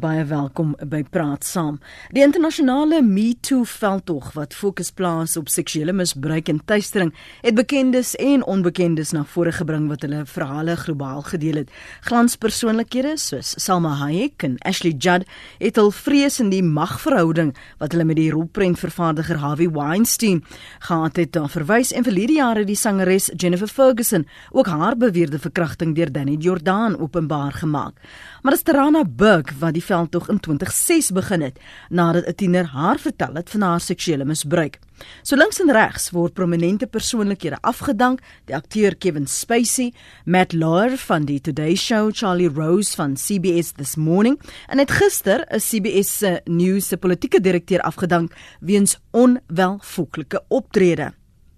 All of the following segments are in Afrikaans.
Baie welkom by Praat Saam. Die internasionale Me Too veldtog wat fokus plaas op seksuele misbruik en teistering, het bekendes en onbekendes na vore gebring wat hulle verhale globaal gedeel het. Glanspersoonlikhede soos Salma Hayek en Ashley Judd het hul vrees in die magverhouding wat hulle met die rolprentvervaardiger Harvey Weinstein gehad het, daar verwys en verlede jare die sangeres Jennifer Ferguson ook haar beweerde verkrachting deur Danny Jordan openbaar gemaak. Maar dit is Tarana Burke wat veldtog in 2006 begin het nadat 'n tiener haar vertel het van haar seksuele misbruik. So links en regs word prominente persoonlikhede afgedank, die akteur Kevin Spacey, Matt Lauer van die Today Show, Charlie Rose van CBS This Morning en het gister 'n CBS se nuus se politieke direkteur afgedank weens onwelvoeglike optrede.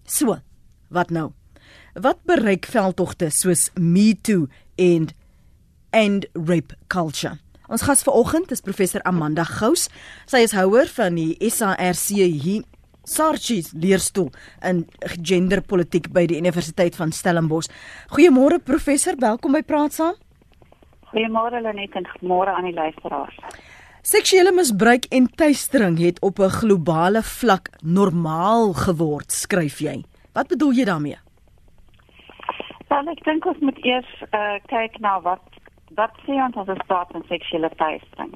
So, wat nou? Wat bereik veldtogte soos Me Too en and rape culture. Ons gas vanoggend is professor Amanda Gous. Sy is houer van die SARC hier Sarchis leerstoel in genderpolitiek by die Universiteit van Stellenbosch. Goeiemôre professor, welkom by Praat saam. Goeiemôre Lenet en môre aan die luisteraars. Seksuele misbruik en teistering het op 'n globale vlak normaal geword, skryf jy. Wat bedoel jy daarmee? Wel, ek dink ons moet eers uh, kyk na wat wat sê ons as ons praat van seksuele teistering?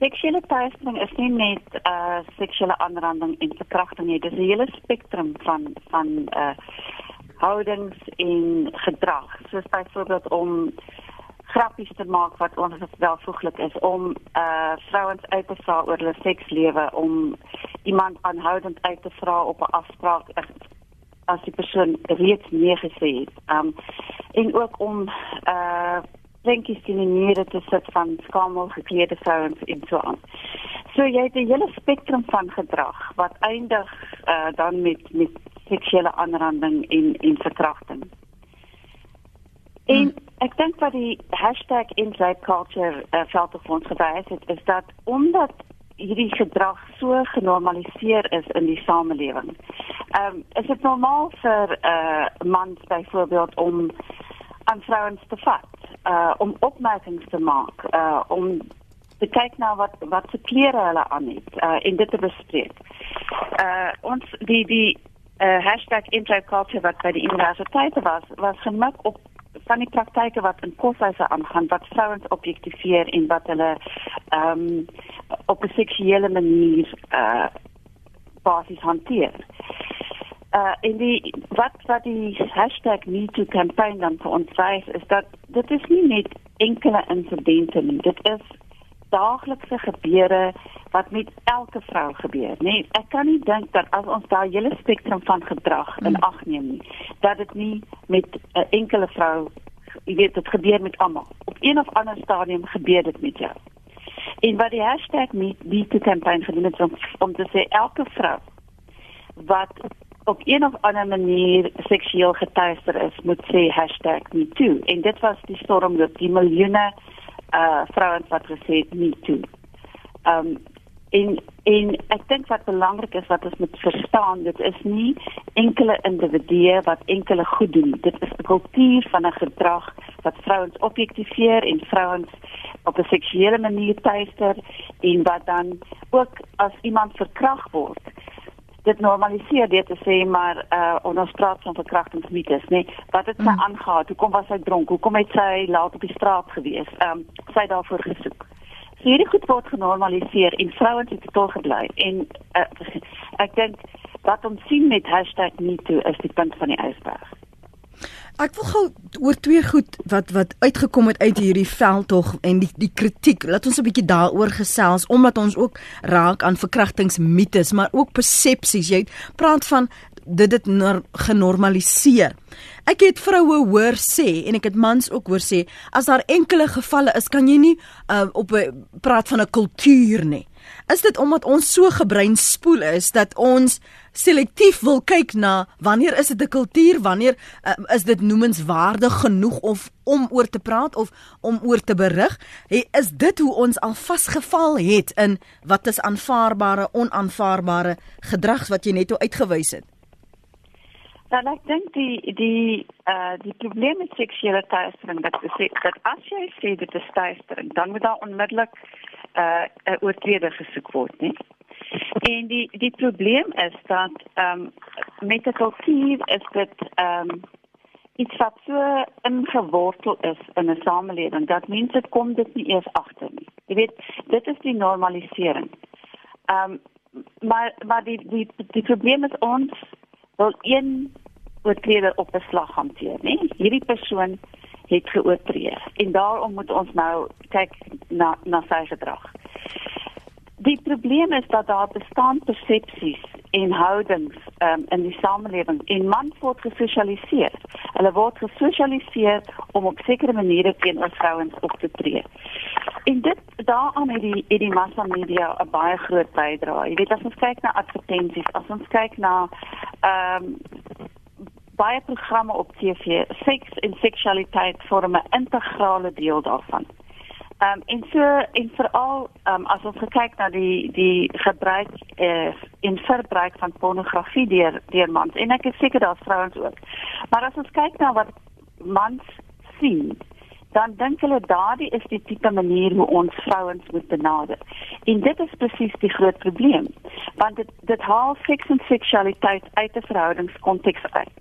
Seksuele teistering is nie net uh seksuele aanranding en verkrachting nie, dis 'n hele spektrum van van uh houdings en gedrag. Soos byvoorbeeld om grappies te maak wat ons welvoeglik is om uh vrouens uit te vra oor hulle sekslewe, om iemand aanhoudend uit te vra op 'n afspraak as die persoon reeds nee gesê het. Um en ook om uh prentjies in die mure te sit van skamel geklede vrouens en so aan. So jy het 'n hele spektrum van gedrag wat eindig uh, dan met met seksuele aanranding en en verkrachting. En hmm. ek dink wat die #insideculture uh, veld op ons gewys het is dat omdat hierdie gedrag so genormaliseer is in die samelewing. Ehm um, is dit normaal vir 'n uh, man byvoorbeeld om aan vrouens te vat? uh om opmerkings te maak, uh om te kyk na wat wat se klere hulle aan het uh en dit te bespreek. Uh ons die die uh #intraculture wat by die universiteit was was gemik op van die praktyke wat in koshuise aangaan wat vrouens objektiveer en wat hulle ehm um, op 'n seksuele manier uh basies hanteer. Uh en die wat wat die #MeTooCampaign dan vir ons wys is dat dit is nie net enkele insidente nie. Dit is daaglikse gebeure wat met elke vrou gebeur, nê? Nee, ek kan nie dink dat as ons daai hele spektrum van gedrag in hmm. ag neem nie, dat dit nie met 'n enkele vrou, jy weet, dit gebeur met almal. Op een of ander stadium gebeur dit met jou. En wat die #MeTooCampaign gedoen het om, om te sê elke vrou wat op een of ander manier seksueel getuister is, moet sê #metoo. En dit was die storm dat die miljoene uh vrouens wat gesê het metoo. Um en en ek dink wat belangrik is wat ons moet verstaan, dit is nie enkele individue wat enkele goed doen. Dit is 'n kultuur van 'n gedrag wat vrouens objektiveer en vrouens op 'n seksuele manier tuister en wat dan ook as iemand verkragt word dit normaliseer dit te sê maar uh ons praat van verkrachtingsmites nê. Nee, wat het sy mm. aangegaan hoekom was sy dronk? Hoekom het sy laat op die straat gewees? Ehm um, sy daarvoor gesoek. So hierdie goed word genormaliseer en vrouens het totaal gebly en uh, ek dink wat ons sien met #metoo is die punt van die ysberg Ek wil gou oor twee goed wat wat uitgekom het uit hierdie veldtog en die die kritiek. Laat ons 'n bietjie daaroor gesels omdat ons ook raak aan verkrachtingsmites, maar ook persepsies. Jy praat van dit dit genormaliseer. Ek het vroue hoor sê en ek het mans ook hoor sê as daar enkele gevalle is, kan jy nie uh, op 'n praat van 'n kultuur nie. Is dit omdat ons so gebreinspoel is dat ons selektief wil kyk na wanneer is dit 'n kultuur, wanneer uh, is dit noemenswaardig genoeg of om oor te praat of om oor te berig? Hey, is dit hoe ons al vasgeval het in wat is aanvaarbare, onaanvaarbare gedrag wat jy net uitgewys het? Dan ek dink die die uh die probleem met seksuele teistering dat sê dat as jy sê dit is teistering, dan moet daar onmiddellik uh 'n oortreder gesoek word, né? En die die probleem is dat ehm um, met die kultuur is dit ehm um, iets wat so ingewortel is in 'n samelewing dat mense kom dit nie eers agter nie. Jy weet, dit is die normalisering. Ehm um, maar maar die die die probleem is ons wil een oortreder op beslag hanteer, né? Hierdie persoon het geoortree en daarom moet ons nou kyk na na sy gedrag. Die probleem is dat daar bestaan persepsies en houdings um, in die samelewing en mans word gesosialiseer. Hulle word gesosialiseer om op sekere maniere teenoor vrouens op te tree. En dit daaraan het die het die massa media 'n baie groot bydrae. Jy weet as ons kyk na advertensies, as ons kyk na ehm um, baie programme op TV, seks en seksualiteit vorm 'n integrale deel daarvan. Ehm um, en so en veral ehm um, as ons kyk na die die gebruik eh in verbruik van pornografie deur deur mans en ek is seker daar's vrouens ook. Maar as ons kyk na wat mans sien, dan dink hulle daardie is die tipe manier hoe ons vrouens moet benader. En dit is presies die groot probleem. Want dit dit haal seks en seksualiteit uit 'n verhoudingskonteks uit.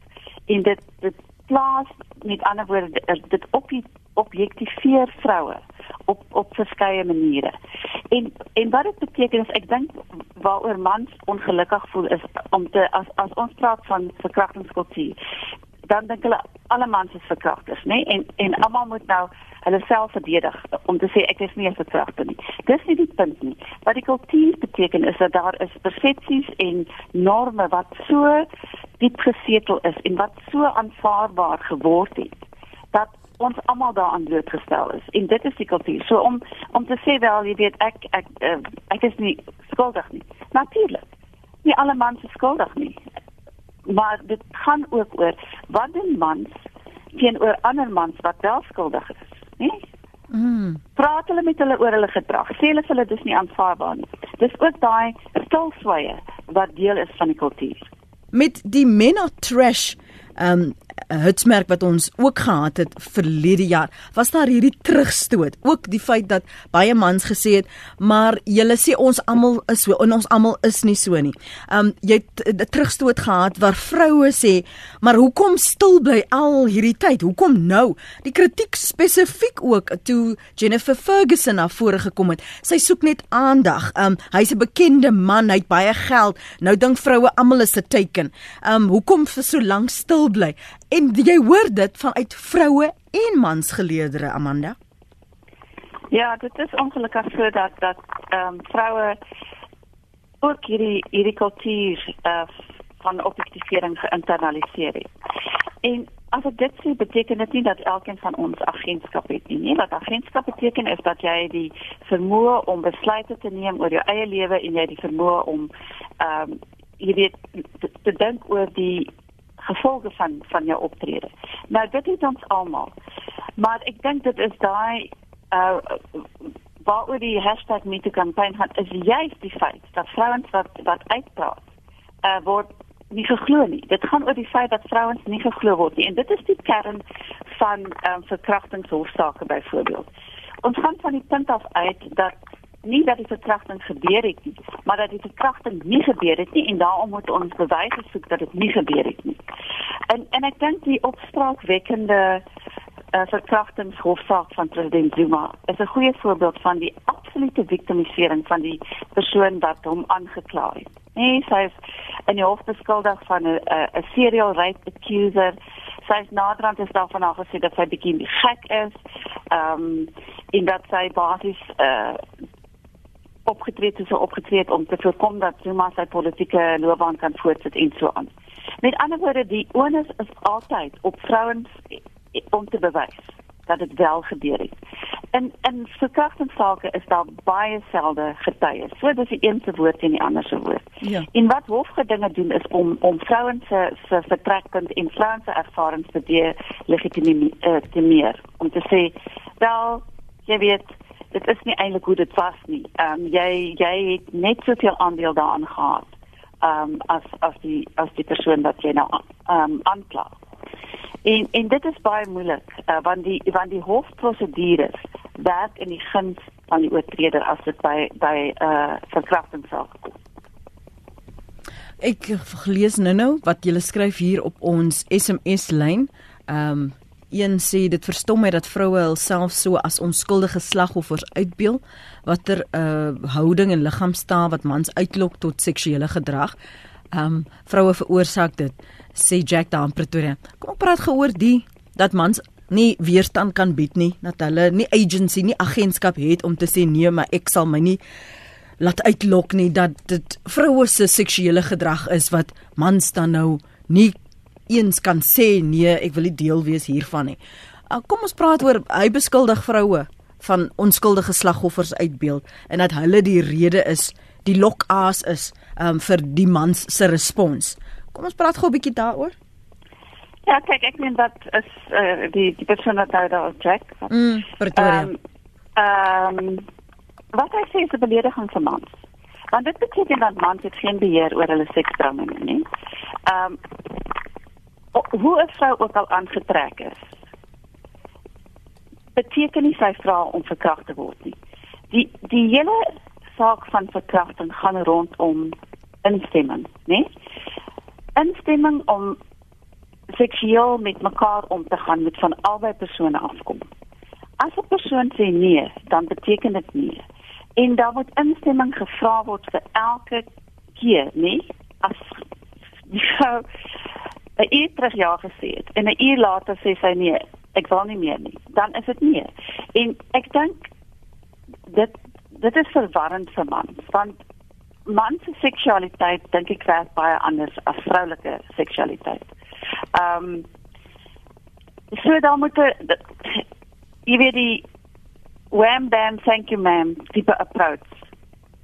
En dit dit plaas met ander woorde dit op objektiveer vroue op op verskeie maniere. En en wat dit beteken is ek dink waaroor mans ongelukkig voel is om te as as ons praat van verkrachtingskultuur dan dink hulle alle mans is verkrachters, né? Nee? En en almal moet nou hulle self verdedig om te sê ek is nie 'n verkragter nie. Dis nie die punt nie. Wat die kultuur beteken is dat daar is persepsies en norme wat so diep gesetel is en wat so aanvaarbaar geword het dat ons almal daaraan blootgestel is en dit is die kultuur. So om om te sê wel jy weet ek ek uh, ek is nie skuldig nie. Natuurlik. Nie alle mans is skuldig nie. Maar dit gaan ook oor wat doen mans teenoor ander mans wat wel skuldig is, né? Mm. Praat hulle met hulle oor hulle gedrag. Sê hulle hulle dis nie aanvaarbaar nie. Dis ook daai stilswye wat deel is van die kultuur. Met die men of trash um hitsmerk wat ons ook gehad het verlede jaar, was daar hierdie terugstoot. Ook die feit dat baie mans gesê het, maar julle sê ons almal is so en ons almal is nie so nie. Um jy het 'n terugstoot gehad waar vroue sê, maar hoekom stil bly al hierdie tyd? Hoekom nou? Die kritiek spesifiek ook toe Jennifer Ferguson na vore gekom het. Sy soek net aandag. Um hy's 'n bekende man, hy het baie geld. Nou dink vroue almal is 'n teken. Um hoekom vir so lank stil bly? En jy hoor dit vanuit vroue en mans geleerdere Amanda? Ja, dit is ongelukkig so dat dat ehm um, vroue ook hierdie hierdie kultuur uh, van objektivering geïnternaliseer het. En as dit sê beteken dit nie dat elkeen van ons agentskap het nie. nie. Wat agentskap beteken is dat jy die vermoë om besluite te neem oor jou eie lewe en jy die vermoë om ehm um, jy weet te, te dink oor die gevolge van van jou optrede. Nou dit is ons almal. Maar ek dink dit is daai uh waaroor die hashtag met die kampanje gaan is juist die feit dat vrouens wat wat uitpraat uh word nie geglo nie. Dit gaan oor die feit dat vrouens nie geglo word nie en dit is die kern van um, verkrachtingshofsaake byvoorbeeld. Ons gaan van die punt af uit dat nie dat die verkrachting gebeur het nie, maar dat die verkrachting nie gebeur het nie en daarom moet ons bewyse soek dat dit nie gebeur het nie. En en ek dink die opspraakwekkende uh, verkrachtingshofsaak van president Zuma is 'n goeie voorbeeld van die absolute victimisering van die persoon wat hom aangekla het. Nee, sy is in die hof beskuldig van 'n 'n serial rape accuser sy is naderhand is daarvan gesê dat sy bietjie gek is. Ehm um, en dat sy basies uh opgetree het, so opgetree het om te voorkom dat Zuma sy politieke loopbaan kan voortsit en so aan. Met ander woorde, die onus is altyd op vrouens om te bewys dat dit wel gebeur het. In in verkrachtingsake is daar baie selde getuies. So dis die een se woord en die ander se woord. Ja. En wat hofgedinge doen is om om vrouens se se vertrekpunt en vrouens se ervarings te legitimeer uh, om te sê wel jy weet dit is nie eintlik hoe dit was nie. Ehm um, jy jy het net soveel aandeel daaraan gehad ehm um, as as die as die persoon wat jy nou ehm um, aankla. En en dit is baie moeilik uh, want die want die hofprosedures werk in die guns van die oortreder as dit by by 'n uh, verkrachting sal kom. Ek lees nou-nou wat jy skryf hier op ons SMS lyn. Ehm um, een sê dit verstom my dat vroue hulself so as onskuldige slagoffers uitbeel watter 'n uh, houding en liggaamstaal wat mans uitlok tot seksuele gedrag. Um, vroue veroorsaak dit sê Jack daar in Pretoria. Kom ek praat gehoor die dat mans nie weerstand kan bied nie, dat hulle nie agency nie agentskap het om te sê nee, maar ek sal my nie laat uitlok nie dat dit vroue se seksuele gedrag is wat mans dan nou nie eens kan sê nee, ek wil nie deel wees hiervan nie. Uh, kom ons praat oor hy beskuldig vroue van onskuldige slagoffers uitbeeld en dat hulle die rede is, die lokaas is um, vir die mans se respons. Kom ons praat gou 'n bietjie daaroor. Ja, kyk, ek meen dat is uh, die die persoon wat daar daar check. Mm, Pretoria. Ehm um, um, wat hy sê is 'n belediging vir mans. Want dit beteken dat mans het geen beheer oor hulle seksdrang nie. Ehm um, hoe 'n vrou ook al aangetrek is beteken nie sy vra om verkragt te word nie. Die die hele saak van verkrachting gaan rondom instemming, né? Instemming om seksueel met mekaar om te gaan met van albei persone afkom. As 'n persoon sê nee, dan beteken dit nee. En dan moet instemming gevra word vir elke keer, né? As die vrou 'n uur terug ja gesê het en 'n uur later sê sy nee, ek wil nie meer nie, dan is dit nee. En ek dink dit dit is verwarrend vir mans want mans se seksualiteit dink ek werk baie anders as vroulike seksualiteit. Ehm um, so dan moet jy weet die wham bam thank you ma'am tipe approach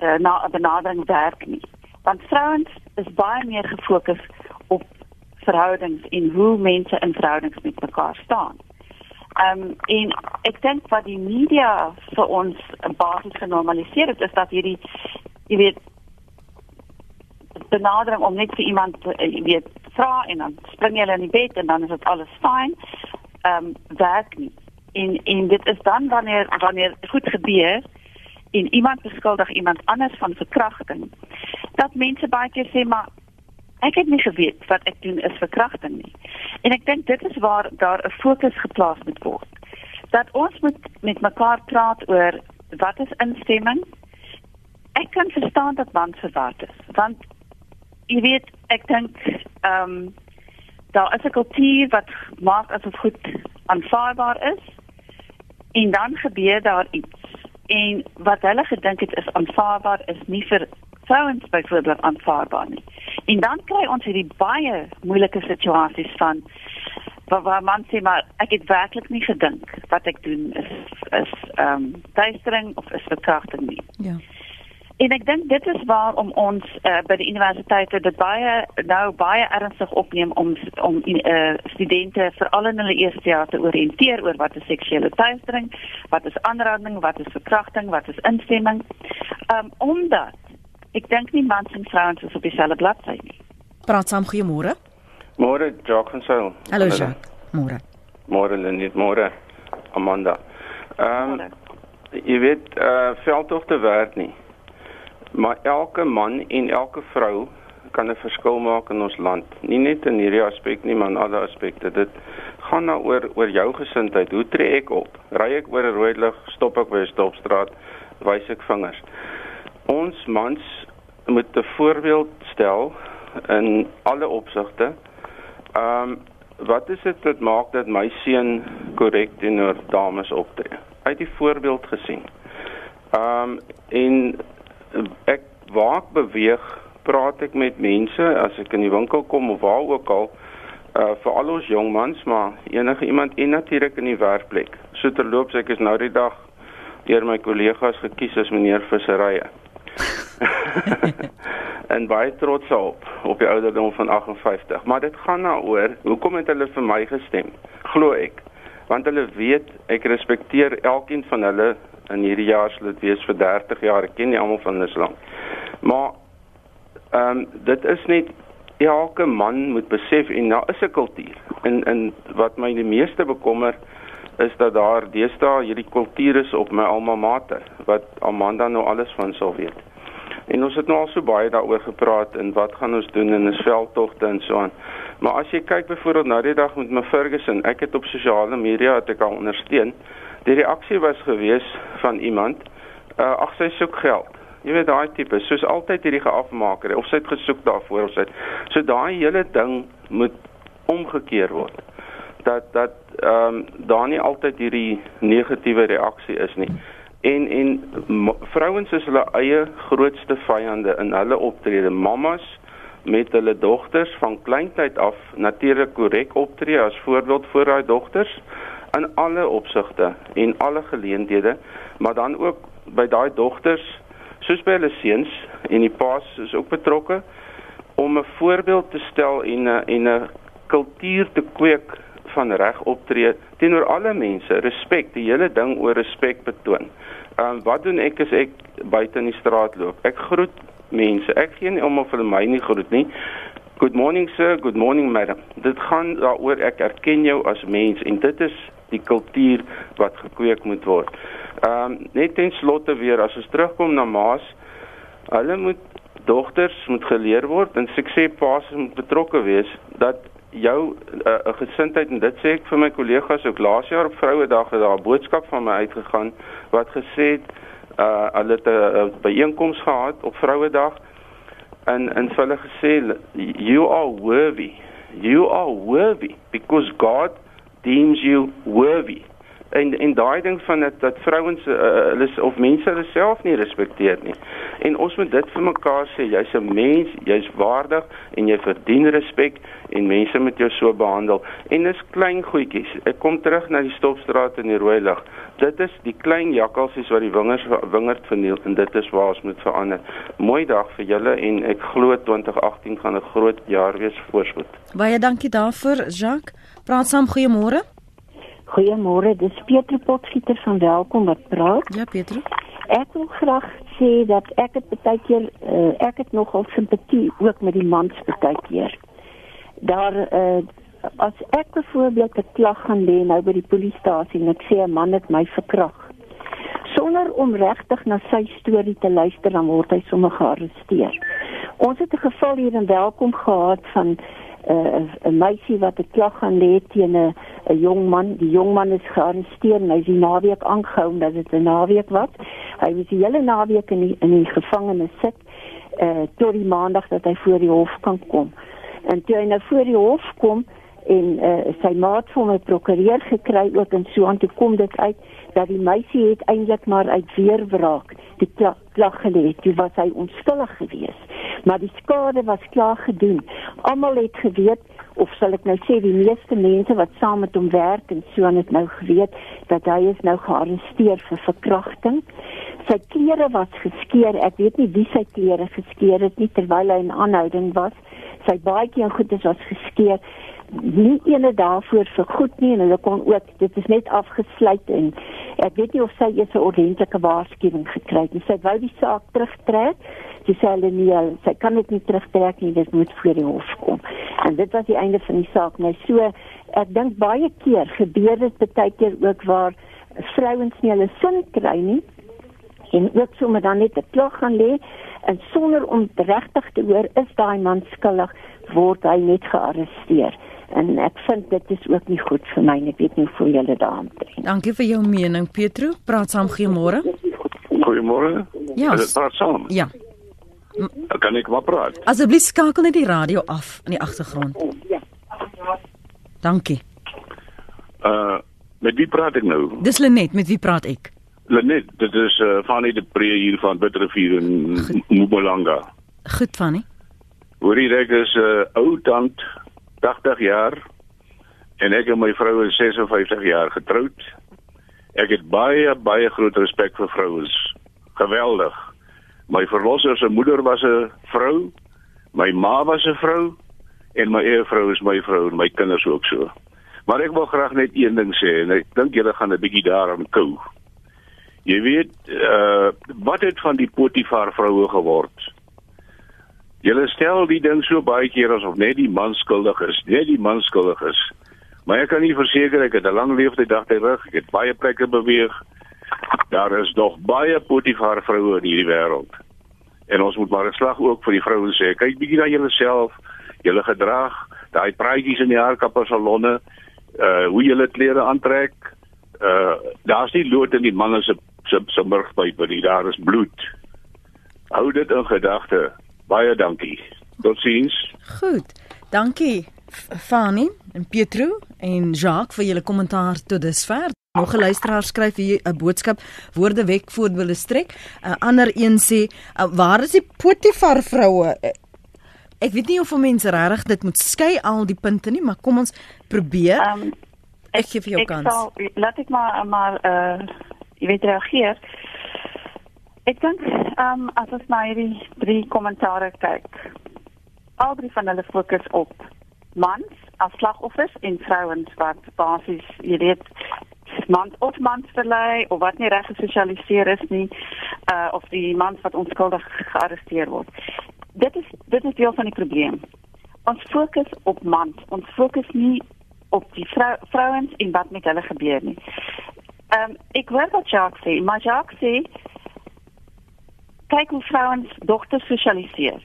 uh, na 'n benadering werk nie. Want vrouens is baie meer gefokus verhoudings en hoe mense in verhoudings met mekaar staan. Ehm um, en ek dink wat die media vir ons basies genormaliseer het is dat hierdie jy weet benadering om net vir iemand eh, jy weet vra en dan spring jy in die bed en dan is dit alles fyn. Ehm um, werk nie. En en dit is dan wanneer wanneer goed gebeur en iemand beskuldig iemand anders van verkrachting dat mense baie keer sê maar ek het nie geweet wat ek doen is verkrachting nie. En ek dink dit is waar daar 'n fokus geplaas moet word. Dat ons moet met mekaar praat oor wat is instemming? Ek kan verstaan dat mans verward is, want jy weet, ek dink ehm um, daar is 'n kultuur wat maak asof goed aanvaarbaar is en dan gebeur daar iets. En wat hulle gedink het is aanvaarbaar is nie vir vrouens byvoorbeeld aanvaarbaar nie. En dan kry ons hierdie baie moeilike situasies van waar, waar man sê maar ek het werklik nie gedink wat ek doen is is ehm um, duistering of is verkrachting nie. Ja. En ek dink dit is waarom ons uh, by die universiteite dit baie nou baie ernstig opneem om om uh, studente veral in hulle eerste jaar te oriënteer oor wat is seksuele teistering, wat is aanranding, wat is verkrachting, wat is instemming. Ehm um, omdat Ek dink nie mans en vrouens is op dieselfde bladsy nie. Praat saam goeiemôre. Môre Jacques en Saul. Hallo Jacques. Môre. Môre Lenet, môre Amanda. Ehm um, jy weet eh uh, veldtogte werk nie. Maar elke man en elke vrou kan 'n verskil maak in ons land. Nie net in hierdie aspek nie, maar in alle aspekte. Dit gaan nou oor oor jou gesindheid. Hoe tree ek op? Ry ek oor 'n rooi lig? Stop ek by 'n stopstraat? Wys ek vingers? Ons mans moet 'n voorbeeld stel in alle opsigte. Ehm um, wat is dit wat maak dat my seun korrek teenoor dames optree? Het die voorbeeld gesien. Ehm um, en ek waak beweeg, praat ek met mense as ek in die winkel kom of waar ook al uh vir al ons jong mans maar enige iemand en natuurlik in die werkplek. So terloops ek is nou die dag deur my kollegas gekies as meneer visserye. en baie trots op op die ouderdom van 58. Maar dit gaan daaroor, nou hoekom het hulle vir my gestem? Glo ek. Want hulle weet ek respekteer elkeen van hulle in hierdie jaar sal dit wees vir 30 jaar. Ek ken nie almal van hulle lank. Maar Ehm um, dit is net elke man moet besef en daar is 'n kultuur. En en wat my die meeste bekommer is dat daar deesdae hierdie kultuur is op my alma mater wat Amanda nou alles van sal weet. En ons het nou al so baie daaroor gepraat en wat gaan ons doen in 'n veldtogte en so aan. Maar as jy kyk byvoorbeeld na die dag met my Ferguson, ek het op sosiale media het ek al ondersteun. Die reaksie was gewees van iemand, uh, ag sy soek geld. Jy weet daai tipe, soos altyd hierdie geafmaker of sy het gesoek daarvoor of sy het. So daai hele ding moet omgekeer word dat dat ehm um, daar nie altyd hierdie negatiewe reaksie is nie. En en vrouens is hulle eie grootste vyande in hulle optrede. Mammas met hulle dogters van kleintyd af natuurlik korrek optree as voorbeeld vir daai dogters in alle opsigte en alle geleenthede, maar dan ook by daai dogters soos by hulle seuns en die paas is ook betrokke om 'n voorbeeld te stel en 'n en 'n kultuur te kweek van reg optree teenoor alle mense, respek, die hele ding oor respek betoon. Ehm um, wat doen ek as ek buite in die straat loop? Ek groet mense. Ek gee nie om of hulle my nie groet nie. Good morning sir, good morning madam. Dit gaan daaroor ek erken jou as mens en dit is die kultuur wat gekweek moet word. Ehm um, net ten slotte weer as ons terugkom na maas, hulle moet dogters moet geleer word en sukses paas moet betrokke wees dat jou uh, uh, gesindheid en dit sê ek vir my kollegas ook laas jaar op Vrouedag het daar 'n boodskap van my uitgegaan wat gesê het uh hulle het 'n byeenkoms gehad op Vrouedag en en hulle gesê you are worthy. You are worthy because God deems you worthy en en daai ding van dat dat vrouens uh, hulle uh, of mense hulle self nie respekteer nie. En ons moet dit vir mekaar sê, jy's 'n mens, jy's waardig en jy verdien respek en mense moet jou so behandel. En dis klein goedjies. Ek kom terug na die stopstraat in die rooi lig. Dit is die klein jakkalsies wat die wingers wingerd verniel en dit is waar ons moet verander. Mooi dag vir julle en ek glo 2018 gaan 'n groot jaar wees voorspoed. Baie dankie daarvoor, Jacques. Praat saam goeiemôre. Goeiemôre, dis Pietro Potgieter van Welkom wat praat. Ja, Pietro. Ek wil graag sê dat ek het baie keer uh, ek het nogal simpatie ook met die mans baie keer. Daar uh, as ek byvoorbeeld 'n klag gaan lê nou by die polisiestasie en ek sê 'n man het my verkrag. Sonder om regtig na sy storie te luister dan word hy sommer gearresteer. Ons het 'n geval hier in Welkom gehad van uh, 'n meisie wat 'n klag gaan lê teen 'n 'n jong man. Die jong man is gearresteer en hy is die naweek aangehou omdat dit 'n naweek was. Hy was die hele naweek in die, in die gevangenis sit uh tot die maandag dat hy voor die hof kan kom. En toe hy nou voor die hof kom en uh sy maat vir my prokureur gekry ook en so aan toe kom dit uit dat die meisie het eintlik maar uit weerwraak die klag gelê. Dit was hy onskuldig geweest. Maar die skade was klaar gedoen. Almal het geweet of sal ek nou sê die meeste mense wat saam met hom werk en so aan het nou geweet dat hy is nou gearresteer vir verkrachting. Sy klere was geskeur. Ek weet nie wie sy klere geskeur het nie terwyl hy in aanhouding was. Sy baadjie en goedes was geskeur nie ene daarvoor vir goed nie en hulle kon ook dit is net afgesluit en ek weet nie of sy eers 'n ordentlike waarskuwing gekry het. Sy wou die saak terugtrek. Sy sê hulle nie sy kan dit nie terugtrek nie, dit moet voor die hof kom. En dit was die einde van die saak. Nou so ek dink baie keer gebeur dit baie keer ook waar vrouens nie hulle sin kry nie en ook sommer dan net 'n klag gaan lê en sonder om regtig te hoor is daai man skuldig word hy net gearresteer. En ek vind dit is ook nie goed vir my ek weet nie hoe julle daaraan tree Dankie vir jou mening Petro praat saam goeiemôre. Goeiemôre. Ja. Praat saam? Ja Kan ek maar praat. Asseblief skakel net die radio af in die agtergrond. Ja. Dankie. Uh met wie praat ek nou? Dis Lenet met wie praat ek? Lenet dit is uh, Fanny de Pre hier van Bitterrivier in Mpumalanga. Goed Fanny Hoorie ek is 'n uh, ou tant 80 jaar en ek en my vrou is 56 jaar getroud. Ek het baie baie groot respek vir vrouens. Geweldig. My verlosser se moeder was 'n vrou, my ma was 'n vrou en my eie vrou is my vrou en my kinders ook so. Maar ek wil graag net een ding sê en ek dink julle gaan 'n bietjie daaraan kou. Jy weet, uh wat het van die Potifar vroue geword? Julle stel die ding so baie keer asof net die man skuldig is, net die man skuldig is. Maar ek kan nie verseker ek het 'n lang lewe dag terug, ek het baie plekke beweeg. Daar is nog baie Potifar vroue in hierdie wêreld. En ons moet maar 'n slag ook vir die vrouens sê, kyk bietjie na julleself, julle gedrag, daai praatjies in die haarkapper salonne, uh hoe julle klere aantrek. Uh daar's nie lood in die manne se se se murgpype nie, daar is bloed. Hou dit in gedagte. Baie dankie. Totsiens. Goed. Dankie Fani en Pietro en Jacques vir julle kommentaar tot dusver. Nog 'n luisteraar skryf hier 'n boodskap woorde wek voor hulle strek. 'n uh, Ander een sê, uh, "Waar is die Potifar vroue?" Uh, ek weet nie of mense regtig dit moet skei al die punte nie, maar kom ons probeer. Um, ek gee vir jou ek kans. Sal, laat ek maar maar uh jy weet reageer. Ek dink ehm um, as ons na hierdie drie kommentare kyk, al drie van hulle fokus op mans as slagoffers en vrouens wat basies, jy weet, mans of mans verlei of wat nie reg gesosialiseer is nie, uh of die mans wat onskuldig gearresteer word. Dit is dit is deel van die probleem. Ons fokus op mans, ons fokus nie op die vrou, vrouens en wat met hulle gebeur nie. Ehm um, ek hoor wat Jacques sê, maar Jacques sê kyk hoe vrouens dogters sosialiseer.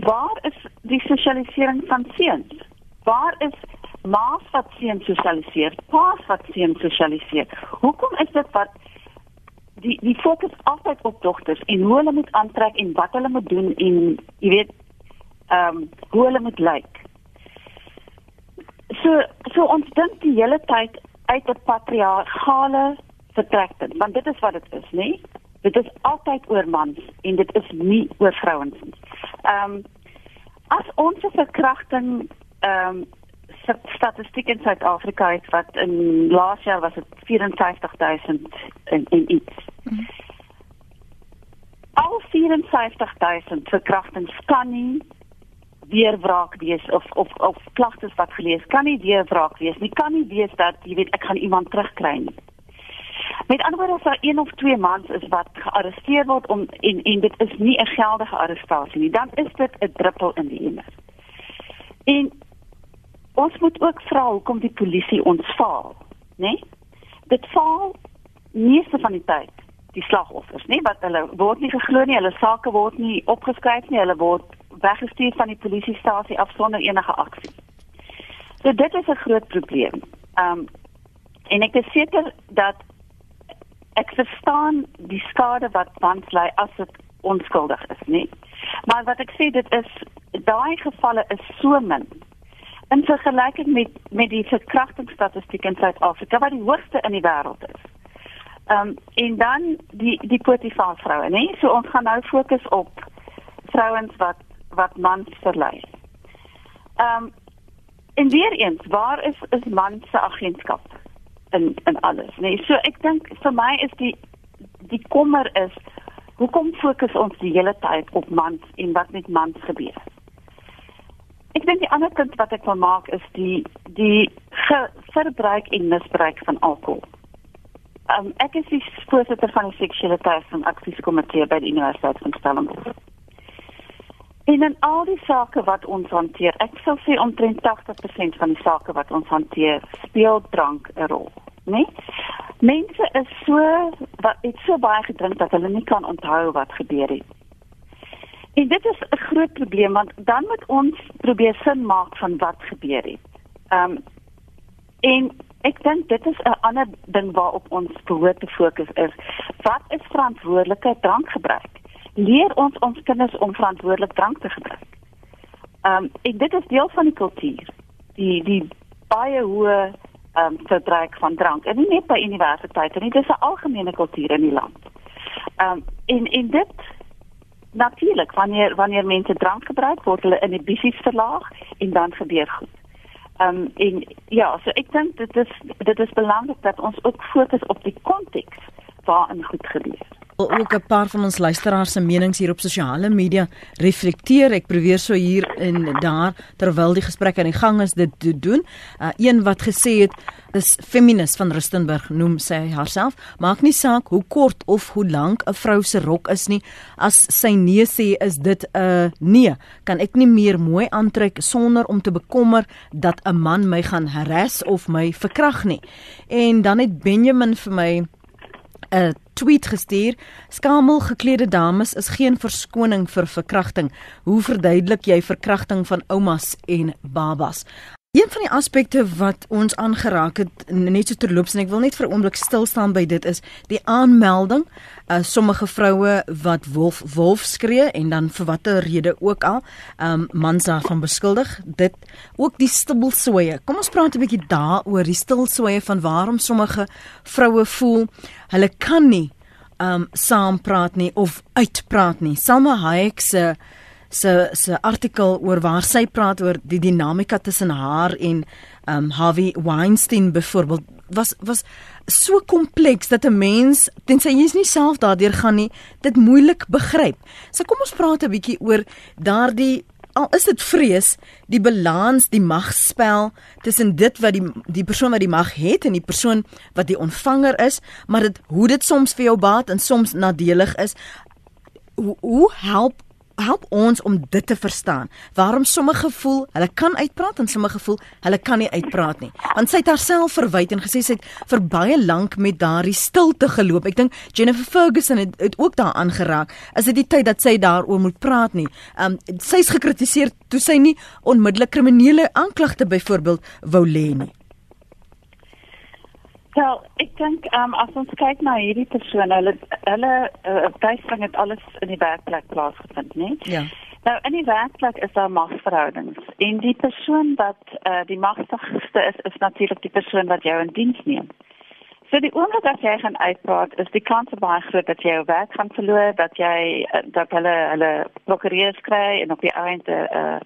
Waar is die sosialisering van seuns? Waar is ma's wat seuns sosialiseer? Pa's wat seuns sosialiseer? Hoekom is dit wat die die fokus altyd op dogters en hoe hulle moet aantrek en wat hulle moet doen en jy weet ehm um, hoe hulle moet lyk. So so ons dink die hele tyd uit 'n patriargale vertrekpunt, want dit is wat dit is? Nee? Dit is altyd oor mans en dit is nie oor vrouens nie. Ehm um, as ons 'n verkrachting ehm um, statistiek in Suid-Afrika het wat in laas jaar was dit 54000 in in iets. Mm. Al 54000 verkrachtings kan nie weer wraak wees of of of klagtes wat gelees kan nie weer wraak wees nie. Kan nie wees dat jy weet ek gaan iemand terugkry nie. Met ander woorde, as daar een of twee mans is wat gearresteer word om en en dit is nie 'n geldige arrestasie nie, dan is dit 'n druppel in die emmer. En ons moet ook vra hoekom die polisie ons faal, né? Nee? Dit faal meeste van die tyd die slagoffers, né? Wat hulle word nie geglo nie, hulle sake word nie opgeskryf nie, hulle word weggestuur van die polisiestasie af sonder enige aksie. So dit is 'n groot probleem. Um en ek is seker dat ek verstaan die skade wat mans ly as dit onskuldig is, nie. Maar wat ek sê dit is daai gevalle is so min in vergelyking met met die verkrachtingsstatistiek in Suid-Afrika wat die hoogste in die wêreld is. Ehm um, en dan die die Potifar vroue, nê? So ons gaan nou fokus op vrouens wat wat mans verlei. Ehm um, en weer eens, waar is is man se agentskap? in in alles, nee. So ek dink vir my is die die kommer is hoekom fokus ons die hele tyd op mans en wat met mans gebeur? Ek dink die ander punt wat ek wil maak is die die verbruik en misbruik van alkohol. Um, ek is die voorsitter van die seksuele teëstaan aksiekomitee by die Universiteit van Stellenbosch. En in al die sake wat ons hanteer, ek sal sê omtrent 80% van die sake wat ons hanteer, speel drank 'n rol, né? Nee? Mense is so wat het so baie gedrink dat hulle nie kan onthou wat gebeur het. En dit is 'n groot probleem want dan moet ons probeer sin maak van wat gebeur het. Ehm um, en ek dink dit is 'n ander ding waarop ons behoort te fokus is. Wat is verantwoordelike drankgebruik? leer ons ons kinders om verantwoordelik drank te gebruik. Ehm um, en dit is deel van die kultuur. Die die baie hoë ehm um, verbruik van drank en nie net by universiteite nie, dis 'n algemene kultuur in die land. Ehm um, en en dit natuurlik wanneer wanneer mense drank gebruik word hulle inhibisies verlaag en dan gebeur goed. Ehm um, en ja, so ek dink dit is dit is belangrik dat ons ook fokus op die konteks waarin goed gebeur. ook 'n paar van ons luisteraars se menings hier op sosiale media reflekteer. Ek probeer so hier en daar terwyl die gesprek aan die gang is dit doen. Uh, een wat gesê het is feminist van Rustenburg noem sy haarself. Maak nie saak hoe kort of hoe lank 'n vrou se rok is nie. As sy nee sê is dit 'n uh, nee. Kan ek nie meer mooi aantrek sonder om te bekommer dat 'n man my gaan harass of my verkrag nie. En dan het Benjamin vir my 'n tweet gestuur. Skamel geklede dames is geen verskoning vir verkrachting. Hoe verduidelik jy verkrachting van oumas en babas? Een van die aspekte wat ons aangeraak het net so terloops en ek wil net vir 'n oomblik stil staan by dit is die aanmelding. Uh sommige vroue wat wolf wolf skree en dan vir watter rede ook al, um mans daarvan beskuldig. Dit ook die stilswye. Kom ons praat 'n bietjie daaroor, die stilswye van waarom sommige vroue voel hulle kan nie um saam praat nie of uitpraat nie. Salma Hayek se uh, se se artikel oor waar sy praat oor die dinamika tussen haar en um Harvey Weinstein byvoorbeeld was was so kompleks dat 'n mens tensy jy is nie self daardeur gaan nie dit moeilik begryp. So kom ons praat 'n bietjie oor daardie al is dit vrees die balans die magspel tussen dit wat die die persoon wat die mag het en die persoon wat die ontvanger is maar dit hoe dit soms vir jou baat en soms nadelig is hoe, hoe help help ons om dit te verstaan. Waarom sommige voel hulle kan uitpraat en sommige voel hulle kan nie uitpraat nie. Want sy het haarself verwyd en gesê sy het vir baie lank met daardie stilte geloop. Ek dink Jennifer Ferguson het, het ook daaraan geraak. Is dit die tyd dat sy daaroor moet praat nie? Ehm um, sy's gekritiseer toe sy nie onmiddellik kriminele aanklagte byvoorbeeld wou lê nie. Wel, ek dink um, as ons kyk na hierdie persone, hulle hulle uh, tuisvang het alles in die werkplek plaasgevind, né? Ja. Nou in die werkplek is daar magsverhoudings en die persoon wat uh, die magtigste is, is natuurlik die persoon wat jou in diens neem. So die oomblik as jy gaan uitpraat, is die kans baie groot dat jy jou werk gaan verloor, dat jy uh, dat hulle hulle prokureurs kry en op die einde 'n uh,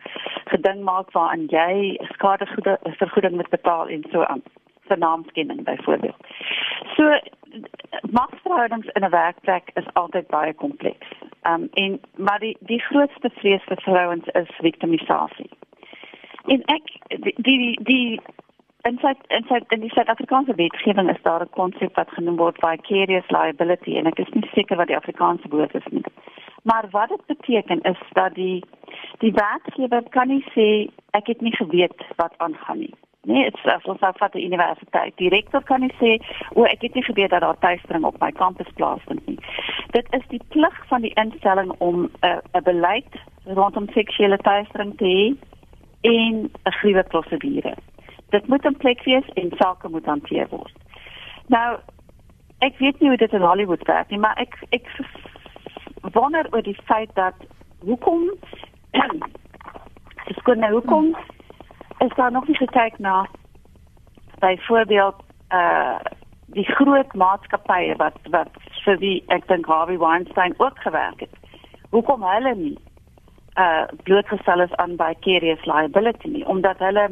geding maak waarin jy skadevergoeding moet betaal en so aan vir naamskenning byvoorbeeld. So magsverhoudings in 'n werkplek is altyd baie kompleks. Um en maar die die grootste vrees vir vrouens is victimisasie. En ek die die die en en sy in die Suid-Afrikaanse wetgewing is daar 'n konsep wat genoem word vicarious liability en ek is nie seker wat die Afrikaanse woord is nie. Maar wat dit beteken is dat die die werkgewer kan nie sê ek het nie geweet wat aangaan nie. Nee, dit is ons af van die universiteit. Die rektor kan nie sê, "O, ek het nie geweet dat daar tuistering op my kampus plaasvind nie." Dit is die plig van die instelling om 'n uh, 'n beleid rondom seksuele tuistering te hê en 'n gruwe prosedure. Dit moet in plek wees en sake moet hanteer word. Nou, ek weet nie hoe dit in Hollywood werk nie, maar ek ek wonder oor die feit dat hoekom dis kon nou hoekom hmm is daar nog nie gekyk na byvoorbeeld uh die groot maatskappye wat wat vir wie ek dink Harvey Weinstein ook gewerk het. Hoekom hulle nie uh blootgestel is aan vicarious liability nie omdat hulle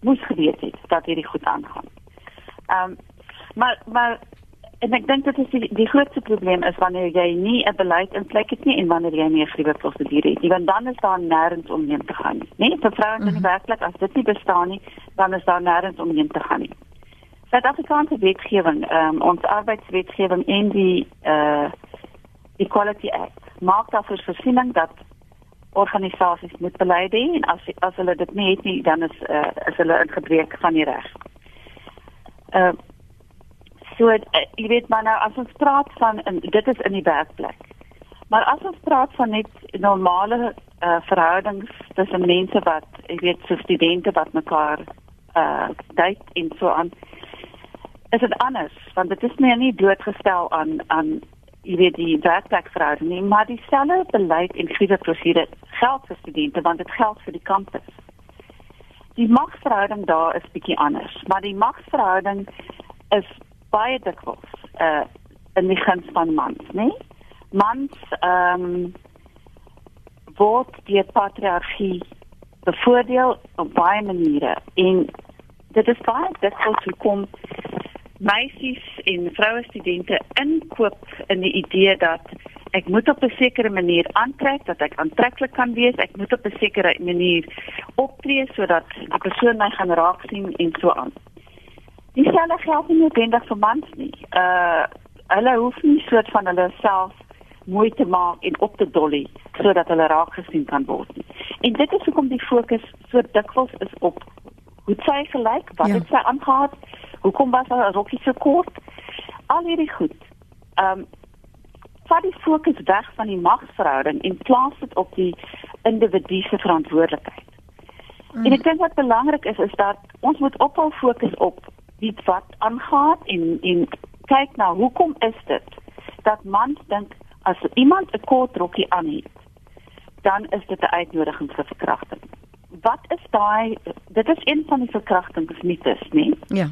moes geweet het dat hierdie goed aangaan. Ehm um, maar maar en ek dink dit is die, die grootste probleem is wanneer jy nie 'n beleid in plek het nie en wanneer jy nie 'n gruwe prosedure het nie want dan is daar nêrens om heen te gaan nie. Nee, vir vrouens in die mhm. werkplek as dit nie bestaan nie, dan is daar nêrens om heen te gaan nie. Suid-Afrikaanse wetgewing, um, ons arbeidswetgewing en die uh Equality Act maak daarvoor voorsiening dat organisasies moet beleid hê en as as hulle dit nie het nie, dan is uh, is hulle in gebreek van die reg. Uh So uh, jy weet maar nou as ons praat van in, dit is in die werkplek. Maar as ons praat van net normale uh, verhoudings tussen mense wat jy weet so studente wat mekaar uh date en so aan is dit anders want dit is meer nie blootgestel aan aan jy weet die werkplekverhouding nie maar dieselfde beleid en gruwe prosedure geld vir studente want dit geld vir die kampus. Die magsverhouding daar is bietjie anders, maar die magsverhouding is baie dikwels uh in die guns van mans, né? Nee? Mans ehm um, word die patriargie bevoordeel op baie maniere en dit is baie dikwels hoe kom meisies en vroue studente inkoop in die idee dat ek moet op 'n sekere manier aantrek dat ek aantreklik kan wees, ek moet op 'n sekere manier optree sodat die persoon my gaan raak sien en so aan. Dieselfde geld nie noodwendig vir mans nie. Uh hulle hoef nie soort van hulle self mooi te maak en op te dolly sodat hulle raak gesien kan word nie. En dit is hoekom die fokus so dikwels is op hoe sy gelyk, wat ja. het sy aangetree, hoekom was haar rokkie so kort? Al hierdie goed. Ehm um, vat die fokus weg van die magsverhouding en plaas dit op die individu se verantwoordelikheid. Mm. En ek dink wat belangrik is is dat ons moet ophou fokus op iets wat aangaan en en kyk na hoekom is dit dat mans dink as iemand 'n kort rokkie aan het, dan is dit 'n uitnodiging vir verkrachting. Wat is daai dit is een van die verkrachtingsmites, né? Ja.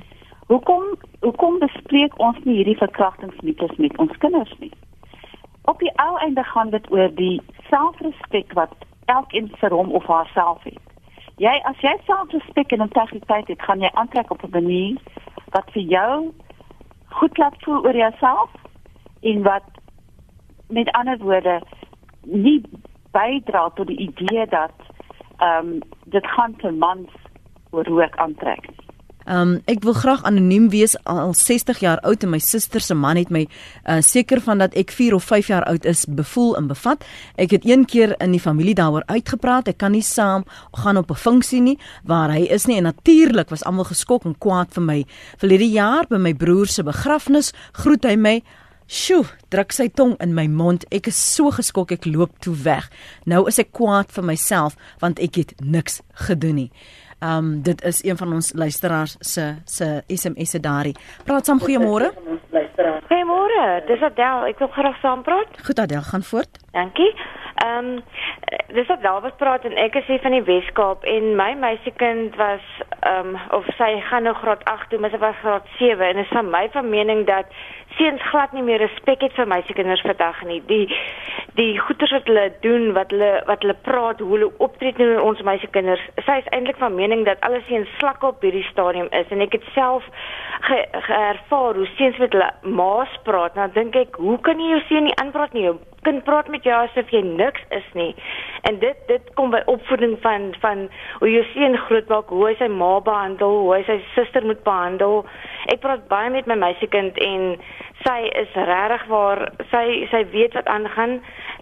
Hoekom hoekom bespreek ons nie hierdie verkrachtingsmites met ons kinders nie? Op die ou einde gaan dit oor die selfrespek wat elkeen vir hom of haarself het. Jy as jy selfrespek en integriteit het, gaan jy aantrek op 'n manier wat vir jou goed laat voel oor jouself en wat met ander woorde nie bydra tot die idee dat ehm um, dit gaan te mans oor hoe ek aantrek. Ehm um, ek wil graag anoniem wees al 60 jaar oud en my suster se man het my uh, seker van dat ek 4 of 5 jaar oud is bevoel en bevat. Ek het een keer in die familie daaroor uitgepraat. Ek kan nie saam gaan op 'n funksie nie waar hy is nie en natuurlik was almal geskok en kwaad vir my. Verlede jaar by my broer se begrafnis groet hy my Sjoe, druk sy tong in my mond. Ek is so geskok ek loop toe weg. Nou is ek kwaad vir myself want ek het niks gedoen nie. Um dit is een van ons luisteraars se se SMS se daarin. Praat saam goeiemôre. Goeiemôre. Dis Adel. Ek wil graag saam praat. Goed Adel, gaan voort. Dankie. Ehm um, dis wat David praat en ek is hier van die Weskaap en my meisiekind was ehm um, of sy gaan nou graad 8 toe, maar sy was graad 7 en is van my van mening dat seuns glad nie meer respek het vir meisiekinders vandag nie. Die die goeters wat hulle doen, wat hulle wat hulle praat, hoe hulle optree teenoor ons meisiekinders. Sy is eintlik van mening dat alles seuns slak op hierdie stadium is en ek het self geervaar ge hoe seuns met hulle maas praat. Nou dink ek, hoe kan jy jou seun nie aanpraat nie? Jou kind praat met jou asof jy niks is nie. En dit dit kom by opvoeding van van hoe jou seun grootmaak, hoe hy sy ma behandel, hoe hy sy suster moet behandel. Ek praat baie met my meisiekind en sy is regtig waar sy sy weet wat aangaan.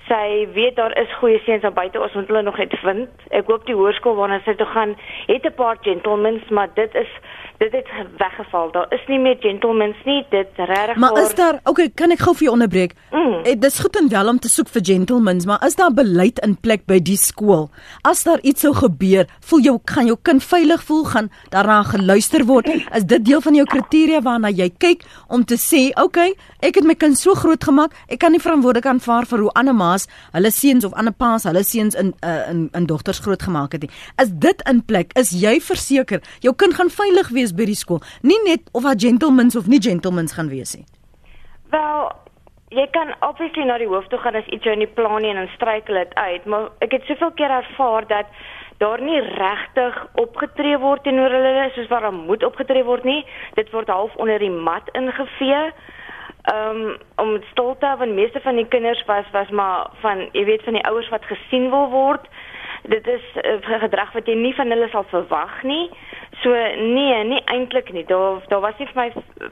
Sy weet daar is goeie seuns daar buite, ons moet hulle nog net vind. Ek hoop die hoërskool waarna sy toe gaan, het 'n paar gentlemen's, maar dit is dit het weggeval. Daar is nie meer gentlemen's nie. Dit regtig Maar is daar Okay, kan ek gou vir jou onderbreek? Mm. Dit is goed en wel om te soek vir gentlemen's, maar is daar beleid in plek by die skool? As daar iets sou gebeur, voel jou gaan jou kind veilig voel, gaan daarna geluister word? Is dit deel van jou kriteria waarna jy kyk om te sê, "Okay, ek het my kind so groot gemaak, ek kan nie verantwoordelik aanvaar vir hoe ander ma's hulle seuns of ander pa's hulle seuns in uh, in in dogters groot gemaak het nie." Is dit in plek? Is jy verseker jou kind gaan veilig wees by die skool? Nie net of wat gentlemen's of nie gentlemen's gaan wees nie. Wel, jy kan obviously na die hoof toe gaan as iets jou in die plan nie en dan struikel dit uit, maar ek het soveel keer ervaar dat daar nie regtig opgetree word teenoor hulle soos wat daar moet opgetree word nie. Dit word half onder die mat ingevee. Um om stolte van meeste van die kinders was was maar van jy weet van die ouers wat gesien wil word. Dit is uh, gedrag wat jy nie van hulle sal verwag nie. So nee, nie eintlik nie. Daar daar was nie vir my